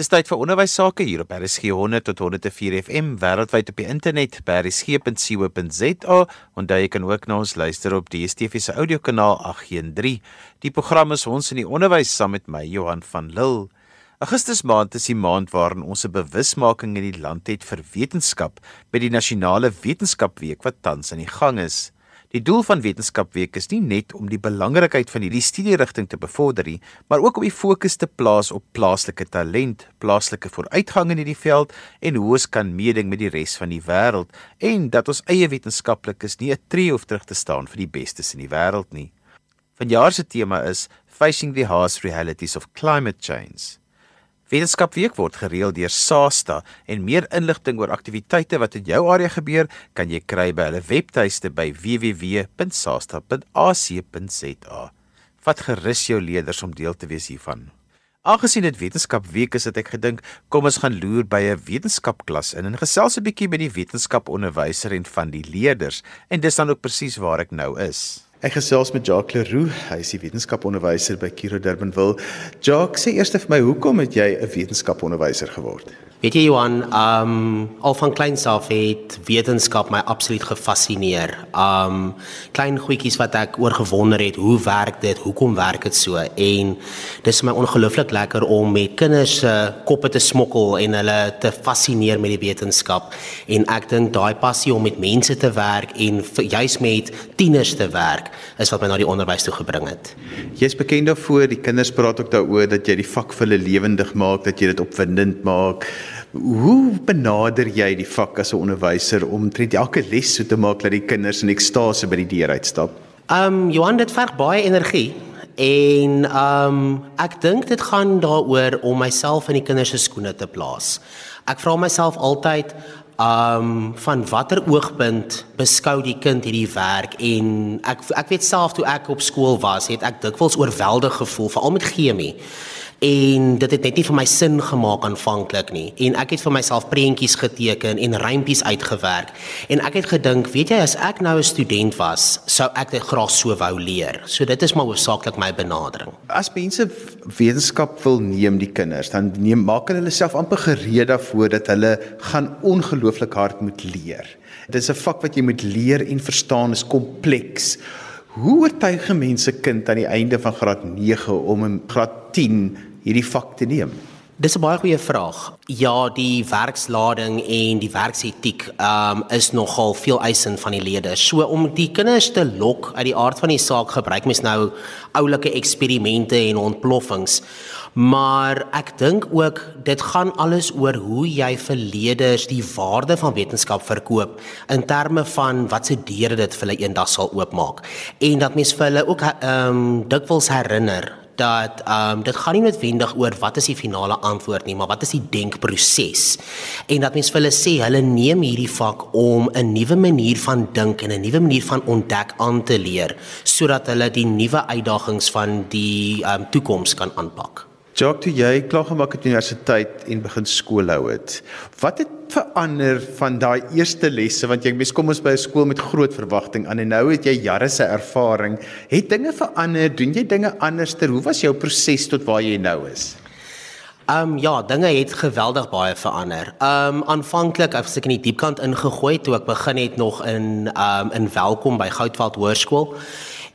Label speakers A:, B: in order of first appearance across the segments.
A: Dis tyd vir onderwys sake hier op RSG 100 tot 104 FM wêreldwyd op die internet by rsg.co.za en daar kan ook na ons luister op die DSTV se audiokanaal 813. Die program is ons in die onderwys saam met my Johan van Lille. Augustus maand is die maand waarin ons 'n bewusmaking in die land het vir wetenskap by die nasionale wetenskapweek wat tans aan die gang is. Die doel van Wetenskapweek is nie net om die belangrikheid van hierdie studierigting te bevorder nie, maar ook om die fokus te plaas op plaaslike talent, plaaslike vooruitgang in hierdie veld en hoe ons kan meeding met die res van die wêreld en dat ons eie wetenskaplikes nie 'n tree hoef terug te staan vir die bestes in die wêreld nie. Vanjaar se tema is Facing the Harsh Realities of Climate Change. Wetenskapweek word gereël deur SASTA en meer inligting oor aktiwiteite wat in jou area gebeur, kan jy kry by hulle webtuiste by www.sasta.ac.za. Vat gerus jou leerders om deel te wees hiervan. Aangesien dit Wetenskapweek is, het ek gedink, kom ons gaan loer by 'n wetenskapklas in en gesels 'n bietjie met die wetenskaponderwyser en van die leerders en dis dan ook presies waar ek nou is. Ek gesels met Jacques Leroux, hy is die wetenskaponderwyser by Kiro Durbanville. Jacques, sê eers vir my, hoekom het jy 'n wetenskaponderwyser geword?
B: Weet jy Johan, um al van kleins af het wetenskap my absoluut gefassineer. Um klein goedjies wat ek oor gewonder het, hoe werk dit? Hoekom werk dit so? En dis my ongelooflik lekker om met kinders se koppe te smokkel en hulle te fassineer met die wetenskap. En ek dink daai passie om met mense te werk en juis met tieners te werk is wat my na die onderwys toe gebring het.
A: Jy's bekend daarvoor, die kinders praat ook daaroor dat jy die vak vir hulle lewendig maak, dat jy dit opwindend maak. Hoe benader jy die vak as 'n onderwyser om tred elke les so te maak dat die kinders in ekstase by die deur uitstap?
B: Um Johan dit verg baie energie en um ek dink dit gaan daaroor om myself in die kinders se skoene te plaas. Ek vra myself altyd um van watter oogpunt beskou die kind hierdie werk en ek ek weet self toe ek op skool was, het ek dikwels oorweldig gevoel veral met chemie en dit het net nie vir my sin gemaak aanvanklik nie. En ek het vir myself prentjies geteken en rympies uitgewerk. En ek het gedink weet jy as ek nou 'n student was sou ek dit graag so wou leer. So dit is maar hoofsaaklik my benadering.
A: As mense wetenskap wil neem die kinders dan neem maak hulle self amper gereed daarvoor dat hulle gaan ongelooflik hard moet leer. Dit is 'n vak wat jy moet leer en verstaan is kompleks. Hoe oortuig mense kind aan die einde van graad 9 om in graad 10 hierdie vak te neem?
B: Dis 'n baie goeie vraag. Ja, die werkslading en die werksetiek um is nogal veel eisend van die leerders. So om die kinders te lok uit die aard van die saak gebruik mens nou oulike eksperimente en ontploffings. Maar ek dink ook dit gaan alles oor hoe jy vir leerders die waarde van wetenskap verkoop in terme van wat se deure dit vir hulle eendag sal oopmaak. En dat mens vir hulle ook um dikwels herinner dat ehm um, dit gaan nie noodwendig oor wat is die finale antwoord nie, maar wat is die denkproses. En dat mense vir hulle sê hulle neem hierdie vak om 'n nuwe manier van dink en 'n nuwe manier van ontdek aan te leer sodat hulle die nuwe uitdagings van die ehm um, toekoms kan aanpak.
A: Jacques, toe jy klaar gemaak het universiteit en begin skool hou het, wat het verander van daai eerste lesse want jy mes kom ons by 'n skool met groot verwagting aan en nou het jy jare se ervaring, het dinge verander, doen jy dinge anderster? Hoe was jou proses tot waar jy nou is?
B: Ehm um, ja, dinge het geweldig baie verander. Ehm um, aanvanklik het ek in die diepkant ingegooi toe ek begin het nog in ehm um, in Welkom by Goudveld Hoërskool.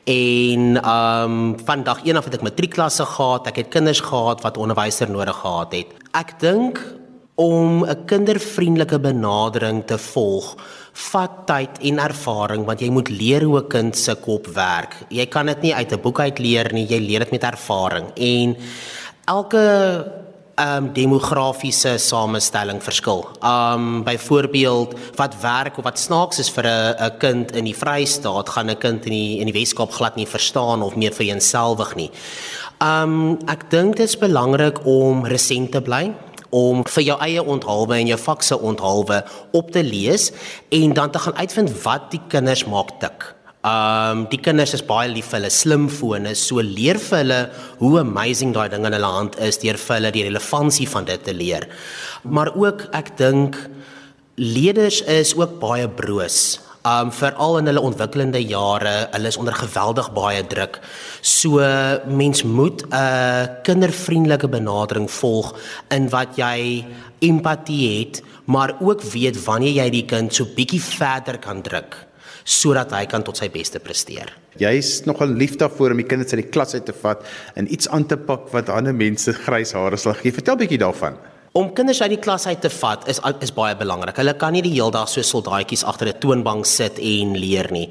B: En ehm um, van dag 1 af het ek matriekklasse gehad. Ek het kinders gehad wat onderwyser nodig gehad het. Ek dink om 'n kindervriendelike benadering te volg vat tyd en ervaring want jy moet leer hoe 'n kind se kop werk. Jy kan dit nie uit 'n boek uit leer nie, jy leer dit met ervaring. En elke um demografiese samestelling verskil. Um byvoorbeeld wat werk of wat snaaks is vir 'n 'n kind in die Vrystaat gaan 'n kind in die in die Weskaap glad nie verstaan of meer vir eenselwig nie. Um ek dink dit is belangrik om resent te bly om vir jou eie onthaalwe en jou vakse onthaalwe op te lees en dan te gaan uitvind wat die kinders maak tik. Um die kinders is baie lief vir hulle slimfone, so leer vir hulle hoe amazing daai ding in hulle hand is deur vir hulle die relevantie van dit te leer. Maar ook ek dink leerders is ook baie broos. Um veral in hulle ontwikkelende jare, hulle is onder geweldig baie druk. So mens moet 'n uh, kindervriendelike benadering volg in wat jy empatie het, maar ook weet wanneer jy die kind so bietjie verder kan druk sodat hy kan tot sy beste presteer.
C: Jy's nogal lief daarvoor om die kinders uit die klas uit te vat en iets aan te pak wat ander mense grys hare sal gee. Vertel bietjie daarvan.
B: Om kinders uit die klas uit te vat is is baie belangrik. Hulle kan nie die hele dag so soldaatjies agter 'n toonbank sit en leer nie.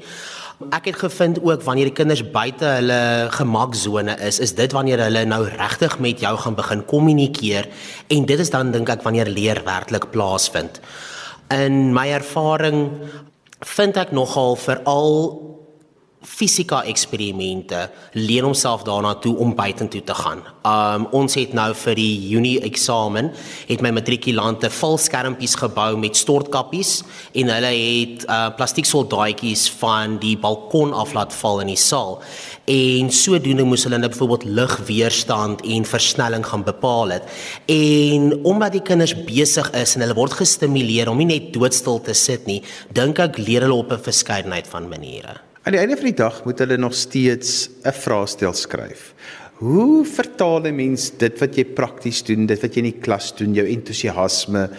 B: Ek het gevind ook wanneer die kinders buite hulle gemaksone is, is dit wanneer hulle nou regtig met jou gaan begin kommunikeer en dit is dan dink ek wanneer leer werklik plaasvind. In my ervaring vind ek nogal veral fisika eksperimente leen homself daarna toe om buitentoe te gaan. Um ons het nou vir die Junie eksamen het my matrikulante vol skermpies gebou met stortkappies en hulle het uh plastiek soldaatjies van die balkon af laat val in die saal. En sodoende moes hulle nou byvoorbeeld lugweerstand en versnelling gaan bepaal het. En omdat die kinders besig is en hulle word gestimuleer om nie net doodstil te sit nie, dink ek leer hulle op 'n verskeidenheid van maniere.
C: Aan die einde van die dag moet hulle nog steeds 'n vraestel skryf. Hoe vertaal 'n mens dit wat jy prakties doen, dit wat jy in die klas doen, jou entoesiasme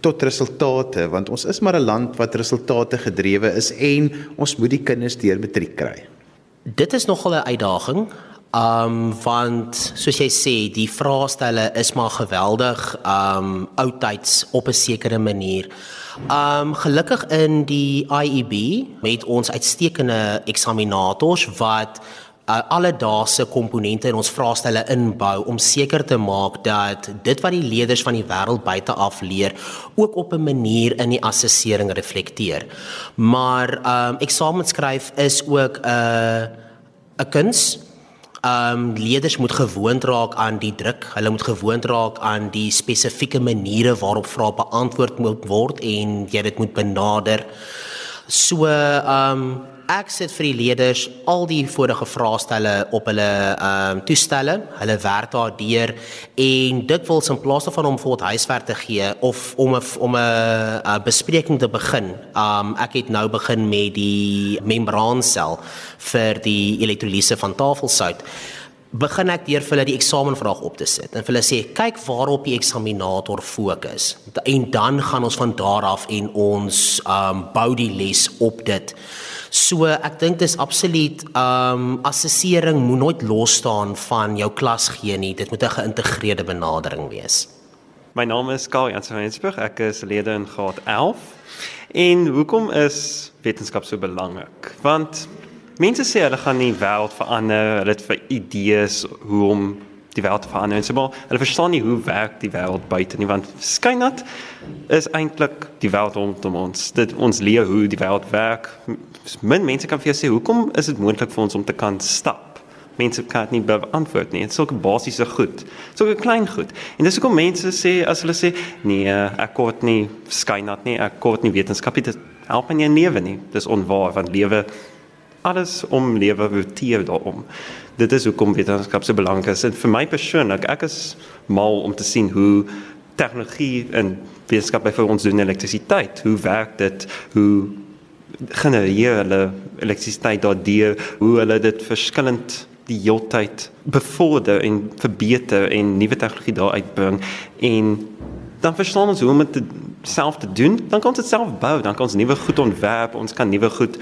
C: tot resultate want ons is maar 'n land wat resultate gedrewe is en ons moet die kinders deur matriek kry.
B: Dit is nogal 'n uitdaging. Um want soos jy sê, die vraestelle is maar geweldig um oudtyds op 'n sekere manier. Um gelukkig in die IEB met ons uitstekende eksaminators wat uh, alledaagse komponente in ons vraestelle inbou om seker te maak dat dit wat die leerders van die wêreld buite af leer ook op 'n manier in die assessering reflekteer. Maar um eksameskryf is ook 'n uh, 'n kuns um, leerders moet gewoond raak aan die druk. Hulle moet gewoond raak aan die spesifieke maniere waarop vrae beantwoord moet word en jy dit moet benader. So um, ek sit vir die leerders al die vorige vraestelle op hulle ehm um, toestelle. Hulle werk daardeur en dit wil in plaas daarvan om voort huiswerk te gee of om 'n om 'n bespreking te begin. Ehm um, ek het nou begin met die membraansel vir die elektrolise van tafelsout begin ek deur vir hulle die eksamenvraag op te sit en vir hulle sê kyk waarop die eksaminator fokus en dan gaan ons van daar af en ons um bou die les op dit. So ek dink dis absoluut um assessering moet nooit los staan van jou klas gee nie. Dit moet 'n geïntegreerde benadering wees.
D: My naam is Karl Jansen van Rensburg. Ek is lede in graad 11. En hoekom is wetenskap so belangrik? Want mense sê hulle gaan die wêreld verander, hulle het vir idees hoe om die wêreld te verander. So maar hulle verstaan nie hoe werk die wêreld buite nie want skynat is eintlik die wêreld rondom ons. Dit ons leer hoe die wêreld werk. Min mense kan vir jou sê hoekom is dit moontlik vir ons om te kan stap? Mense kan dit nie beantwoord nie. Dit is sulke basiese goed. Sulke klein goed. En dis hoekom mense sê as hulle sê nee, ek kort nie skynat nie, ek kort nie wetenskap nie. Dit help in jou lewe nie. Dis onwaar want lewe alles om lewe roteer daarom. Dit is hoekom wetenskap so belangrik is. En vir my persoonlik, ek is mal om te sien hoe tegnologie en wetenskap by vir ons doen elektrisiteit. Hoe werk dit? Hoe genereer hulle elektrisiteit daardeur? Hoe hulle dit verskillend die heeltyd bevorder en verbeter en nuwe tegnologie daar uitbring en dan verstaan ons hoe om dit self te doen dan kan ons dit self bou dan kan ons nuwe goed ontwerp ons kan nuwe goed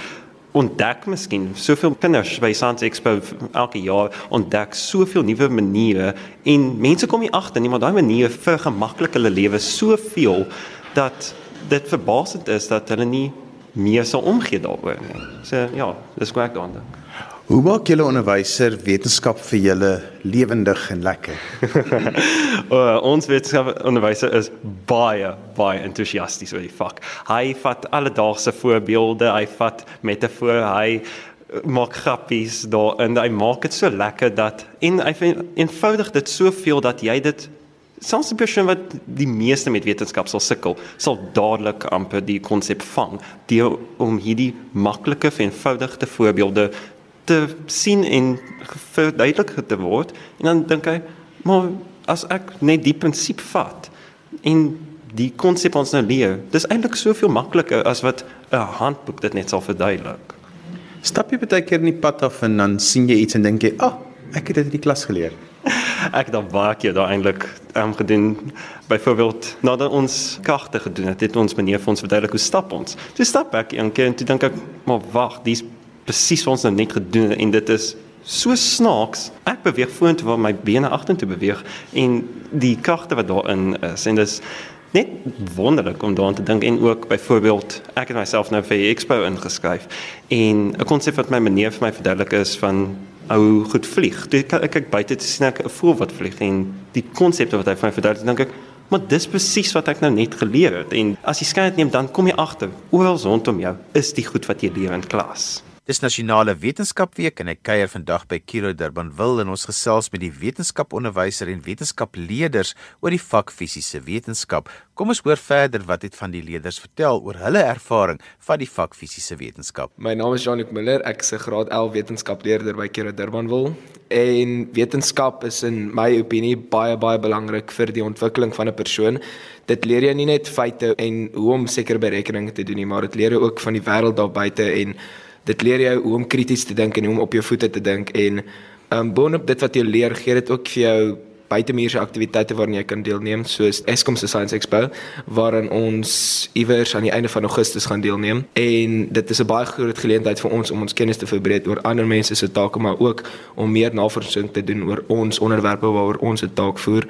D: ontdek miskien soveel kinders by Science Expo elke jaar ontdek soveel nuwe maniere en mense kom hier agter nie maar daai maniere vir gemaklik hulle lewe soveel dat dit verbasend is dat hulle nie meer sal omgee daaroor nie. So ja, dis hoe ek daaraan dink.
C: Hoe maak julle onderwyser wetenskap vir julle lewendig en lekker?
D: uh, ons wetenskap onderwyser is baie baie entoesiasties oor die vak. Hy vat alledaagse voorbeelde, hy vat metafore, hy uh, maak grappies daar en hy maak dit so lekker dat en hy eenvoudig dit soveel dat jy dit selfs 'n persoon wat die meeste met wetenskap sal sukkel, sal dadelik amper die konsep vang deur om hierdie maklike en eenvoudige voorbeelde te sien en verduidelik te word en dan dink hy maar as ek net die prinsip vat en die konsep ons nou leer, dis eintlik soveel makliker as wat 'n handboek dit net sal verduidelik.
C: Stap jy baie keer in die pad af en dan sien jy iets en dink jy, "Ag, oh, ek het dit in die klas geleer."
D: Ek het dan baie keer daar eintlik um, gedoen. Byvoorbeeld, nadat ons kaarte gedoen het, het ons meneer vir ons verduidelik hoe stap ons. Toe stap ek een keer en toe dink ek, "Maar wag, dis presies wat ons nou net gedoen het en dit is so snaaks. Ek beweeg vorentoe waar my bene agtertoe beweeg en die kragte wat daarin is en dis net wonderlik om daaraan te dink en ook byvoorbeeld ek het myself nou vir die expo ingeskryf en 'n konsep wat my meneer vir my verduidelik is van ou goed vlieg. Toe ek kyk buite te sien ek 'n voël wat vlieg en die konsepte wat hy vir my verduidelik, dink ek Maar dis presies wat ek nou net geleer het en as jy skyn neem dan kom jy agter oral rondom jou is die goed wat jy leer in klas.
A: Dis nasionale wetenskapweek en ek kuier vandag by Kiro Durbanville en ons gesels met die wetenskaponderwyser en wetenskapleerders oor die vak fisiese wetenskap. Kom ons hoor verder wat het van die leerders vertel oor hulle ervaring van die vak fisiese wetenskap.
E: My naam is Janik Miller, ek is 'n graad 11 wetenskapleerder by Kiro Durbanville en wetenskap is in my opinie baie baie belangrik vir die ontwikkeling van 'n persoon. Dit leer jou nie net feite en hoe om sekere berekeninge te doen nie, maar dit leer jou ook van die wêreld daar buite en dit leer jou hoe om krities te dink en hoe om op jou voete te dink en um boonop dit wat jy leer gee dit ook vir jou buitemuurse aktiwiteite waaraan jy kan deelneem soos Eskom se Science Expo waarin ons iewers aan die einde van Augustus gaan deelneem. En dit is 'n baie groot geleentheid vir ons om ons kennis te verbreek oor ander mense se take maar ook om meer navorsing te doen oor ons onderwerpe waaroor ons 'n taak voer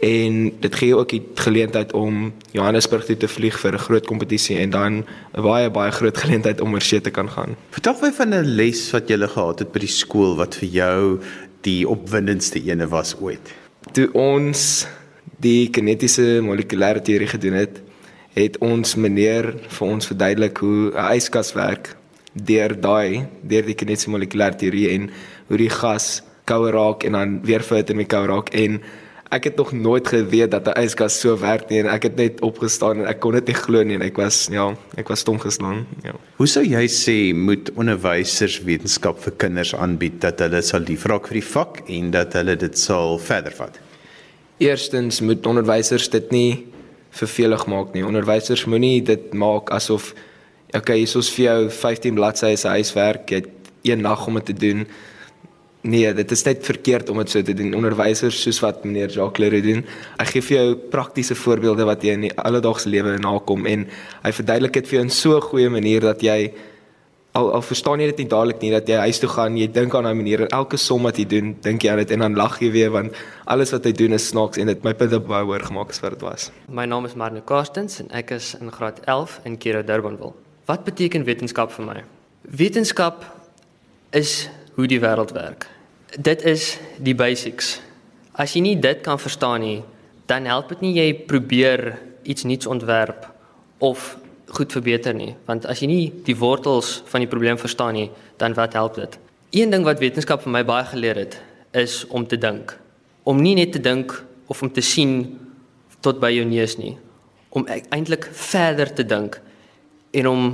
E: en dit gee ook die geleentheid om Johannesburg toe te vlieg vir 'n groot kompetisie en dan 'n baie baie groot geleentheid om oor see te kan gaan.
C: Vertel my van 'n les wat jy gehad het by die skool wat vir jou die opwindendste ene was ooit.
E: Toe ons die kinetiese molekulêre teorie gedoen het, het ons meneer vir ons verduidelik hoe 'n yskas werk deur daai deur die kinetiese molekulêre teorie en hoe die gas kouer raak en dan weer verhitte met kouer raak en ek het nog nooit geweet dat 'n yskas so werk nie en ek het net opgestaan en ek kon dit nie glo nie en ek was ja, ek was stom geslaan. Ja.
C: Hoe sou jy sê moet onderwysers wetenskap vir kinders aanbied dat hulle sal liefraak vir die vak en dat hulle dit sal verder vat?
E: Eerstens moet onderwysers dit nie vervelig maak nie. Onderwysers moenie dit maak asof okay, hier is vir jou 15 bladsye se huiswerk, jy het een nag om dit te doen. Nee, dit is net verkeerd om dit so te doen. Onderwysers soos wat meneer Jacques Leroux doen, hy gee vir jou praktiese voorbeelde wat jy in die alledaagse lewe nakom en hy verduidelik dit vir jou in so 'n goeie manier dat jy al al verstaan jy dit nie dadelik nie dat jy huis toe gaan, jy dink aan daai manier en elke som wat jy doen, dink jy aan dit en dan lag jy weer want alles wat hy doen is snaaks en dit my punte baie hoër gemaak as wat dit was.
F: My naam is Marne Karstens en ek is in graad 11 in Kiro Durbanville. Wat beteken wetenskap vir my? Wetenskap is hoe die wêreld werk. Dit is die basics. As jy nie dit kan verstaan nie, dan help dit nie jy probeer iets nuuts ontwerp of goed verbeter nie, want as jy nie die wortels van die probleem verstaan nie, dan wat help dit? Een ding wat wetenskap vir my baie geleer het, is om te dink. Om nie net te dink of om te sien tot by jou neus nie, om e-, eintlik verder te dink en om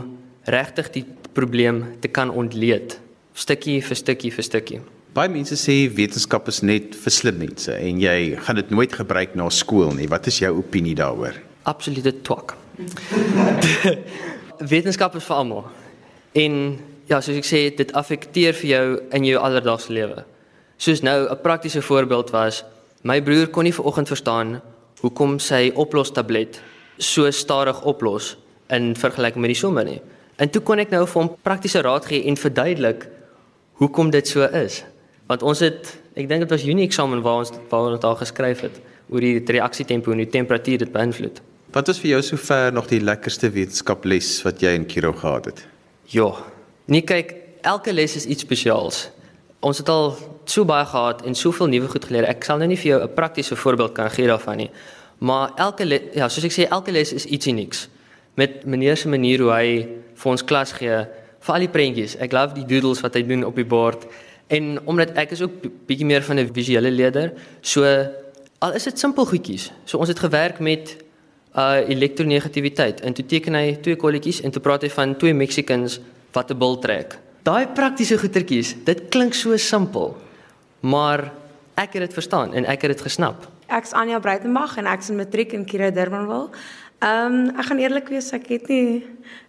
F: regtig die probleem te kan ontleed stukkie vir stukkie vir stukkie.
C: Baie mense sê wetenskap is net vir slim mense en jy gaan dit nooit gebruik na skool nie. Wat is jou opinie daaroor?
F: Absolute twak. wetenskap is vir almal. En ja, soos ek sê, dit affekteer vir jou in jou alledaagse lewe. Soos nou 'n praktiese voorbeeld was, my broer kon nie vanoggend verstaan hoekom sy oplostablet so stadig oplos in vergelyking met die somme nie. En toe kon ek nou vir hom praktiese raad gee en verduidelik hoekom dit so is. Want ons het ek dink dit was Junie eksamen waar ons waar ons daar geskryf het oor die reaksietempo en die temperatuur dit beïnvloed.
C: Wat was vir jou sover nog die lekkerste wetenskaples wat jy in Kiro gehad het?
F: Ja. Nee kyk, elke les is iets spesiaals. Ons het al so baie gehad en soveel nuwe goed geleer. Ek sal nou nie vir jou 'n praktiese voorbeeld kan gee daarvan nie. Maar elke ja, soos ek sê, elke les is iets unieks. Met meneer se manier hoe hy vir ons klas gee, vir al die prentjies. Ek love die doodles wat hy doen op die bord. En omdat ek is ook bietjie meer van 'n visuele leerder, so al is dit simpel goedjies. So ons het gewerk met uh elektronegativiteit. En toe teken hy twee kolletjies en toe praat hy van twee Mexicans wat 'n bil trek. Daai praktiese goetertjies, dit klink so simpel. Maar ek het dit verstaan en ek het dit gesnap.
G: Ek's Anja Breitenberg en ek's in matriek in Kira Durbanville. Ehm um, ek gaan eerlik wees, ek het nie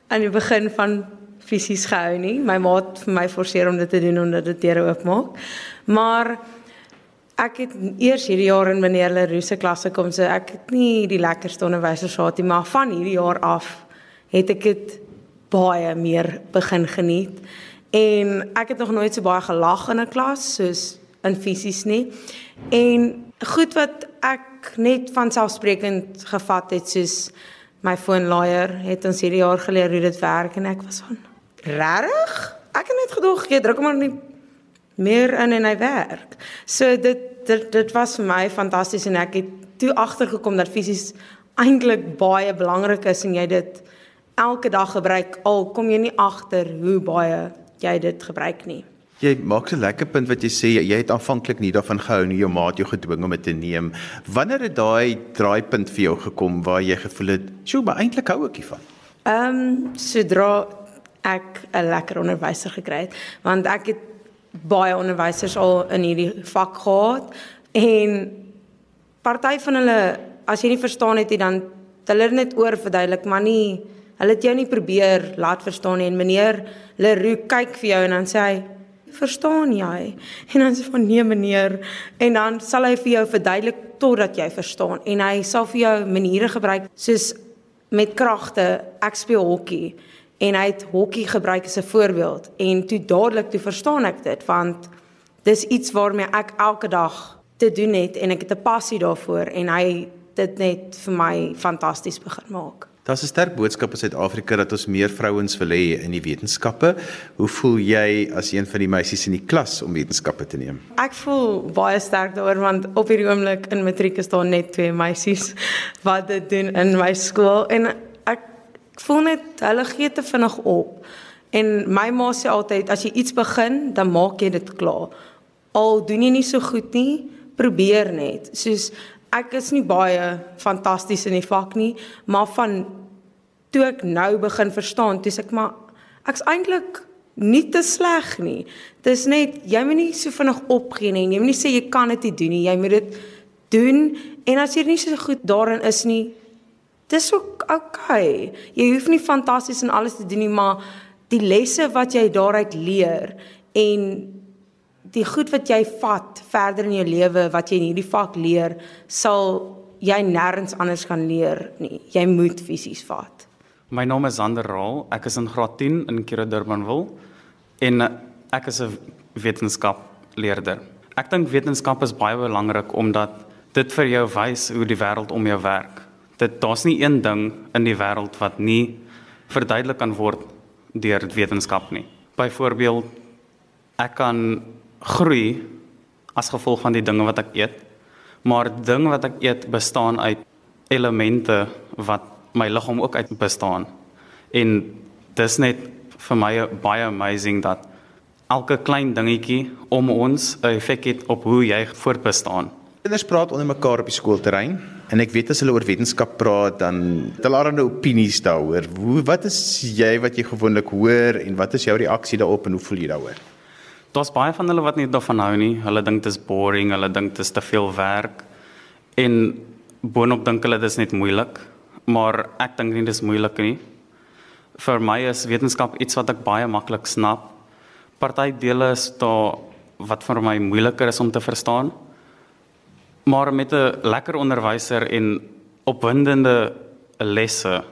G: aan die begin van fisies gehou nie. My ma het vir my forceer om dit te doen omdat dit deure oopmaak. Maar ek het eers hierdie jaar in meneer Leroux se klasse kom, so ek het nie die lekkerste onderwysers gehad nie, maar van hierdie jaar af het ek dit baie meer begin geniet. En ek het nog nooit so baie gelag in 'n klas soos in fisies nie. En goed wat ek net van selfsprekend gevat het soos my foonlaaier het ons hierdie jaar geleer hoe dit werk en ek was van regtig? Ek het net gedog jy druk maar nie meer in en hy werk. So dit dit dit was vir my fantasties en ek het toe agtergekom dat fisies eintlik baie belangrik is en jy dit elke dag gebruik al kom jy nie agter hoe baie jy dit gebruik nie.
C: Jy maak 'n lekker punt wat jy sê jy het aanvanklik nie daarvan gehou nie jou maat jou gedwing om dit te neem. Wanneer het daai draaipunt vir jou gekom waar jy gevoel het, "Sjoe, maar eintlik hou ek hiervan."
G: Ehm um, sodra ek 'n lekker onderwyser gekry het, want ek het baie onderwysers al in hierdie vak gehad en party van hulle as jy nie verstaan het nie dan hulle net oor verduidelik maar nie hulle het jou nie probeer laat verstaan nie. En meneer Leroux kyk vir jou en dan sê hy verstaan jy? En dan sê van nee meneer. En dan sal hy vir jou verduidelik totdat jy verstaan en hy sal vir jou maniere gebruik soos met kragte ek speel hokkie en hy het hokkie gebruik as 'n voorbeeld en toe dadelik toe verstaan ek dit want dis iets waarmee ek elke dag te doen het en ek het 'n passie daarvoor en hy dit net vir my fantasties begin maak.
C: Daar's 'n sterk boodskap in Suid-Afrika dat ons meer vrouens wil hê in die wetenskappe. Hoe voel jy as een van die meisies in die klas om wetenskappe te neem?
G: Ek voel baie sterk daaroor want op hierdie oomblik in matriek is daar net twee meisies wat dit doen in my skool en Ek voel net hulle gee te vinnig op. En my ma sê altyd as jy iets begin, dan maak jy dit klaar. Al doen jy nie so goed nie, probeer net. Soos ek is nie baie fantasties in die vak nie, maar van toe ek nou begin verstaan, dis ek maar ek's eintlik nie te sleg nie. Dis net jy moet nie so vinnig opgee nie. Jy moet nie sê jy kan dit nie doen nie. Jy moet dit doen en as jy nie so goed daarin is nie, Dis ook okay. Jy hoef nie fantasties en alles te doen nie, maar die lesse wat jy daaruit leer en die goed wat jy vat verder in jou lewe wat jy in hierdie vak leer, sal jy nêrens anders kan leer nie. Jy moet fisies vat.
H: My naam is Sander Raal. Ek is in graad 10 in Kira Durbanville en ek is 'n wetenskapleerder. Ek dink wetenskap is baie belangrik omdat dit vir jou wys hoe die wêreld om jou werk dit daar's nie een ding in die wêreld wat nie verduidelik kan word deur wetenskap nie. Byvoorbeeld ek kan groei as gevolg van die dinge wat ek eet, maar dinge wat ek eet bestaan uit elemente wat my liggaam ook uit bestaan. En dis net vir my baie amazing dat elke klein dingetjie om ons 'n effek het op hoe jy voortbestaan.
C: Kinders praat onder mekaar op die skoolterrein En ek weet as hulle oor wetenskap praat, dan het hulle allerlei opinies daaroor. Hoe wat is jy wat jy gewoonlik hoor en wat is jou reaksie daarop en hoe voel jy daaroor?
H: Daar's baie van hulle wat nie daarvan hou nie. Hulle dink dit is boring, hulle dink dit is te veel werk. En boonop dink hulle dit is net moeilik. Maar ek dink nie dis moeilik nie. Vir my is wetenskap iets wat ek baie maklik snap. Party dele is daar wat vir my moeiliker is om te verstaan. Maar met 'n lekker onderwyser en opwindende lesse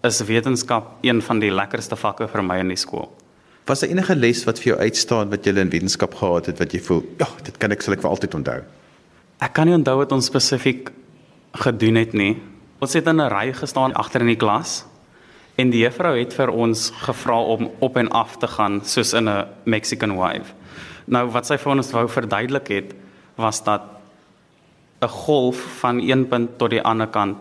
H: is wetenskap een van die lekkerste vakke vir my in die skool.
C: Was daar enige les wat vir jou uitstaan wat jy in wetenskap gehad het wat jy voel, ja, dit kan ek sal ek vir altyd onthou?
H: Ek kan nie onthou wat ons spesifiek gedoen het nie. Ons het in 'n ry gestaan agter in die klas en die juffrou het vir ons gevra om op en af te gaan soos in 'n Mexican wave. Nou wat sy vir ons wou verduidelik het was dat 'n golf van een punt tot die ander kant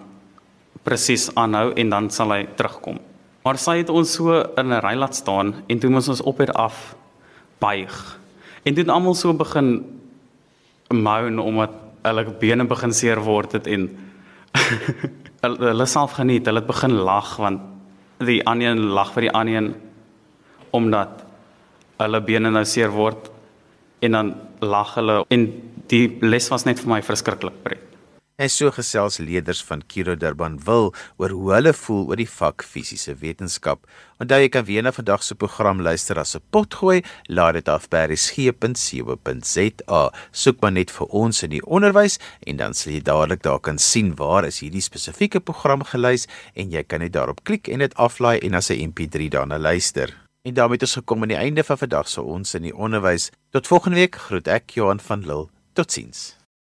H: presies aanhou en dan sal hy terugkom. Maar sy het ons so in 'n ry laat staan en toe moes ons op en af buig. En toe het almal so begin moan omdat hulle bene begin seer word het en hulle self geniet, hulle het begin lag want die ander lag vir die ander omdat hulle bene nou seer word en dan lag hulle en die les was net vir my verskriklik pret.
A: En so gesels leerders van Kiro Durban wil oor hoe hulle voel oor die vak fisiese wetenskap. Onthou jy kan weer na vandag se program luister as 'n potgooi, laat dit af by resgep.co.za. Soek maar net vir ons in die onderwys en dan sal jy dadelik daar kan sien waar is hierdie spesifieke program gelys en jy kan net daarop klik en dit aflaai en as 'n MP3 daarna luister. En daarmee het ons gekom aan die einde van vandag se ons in die onderwys. Tot volgende week groet ek Johan van Lille. Totsiens.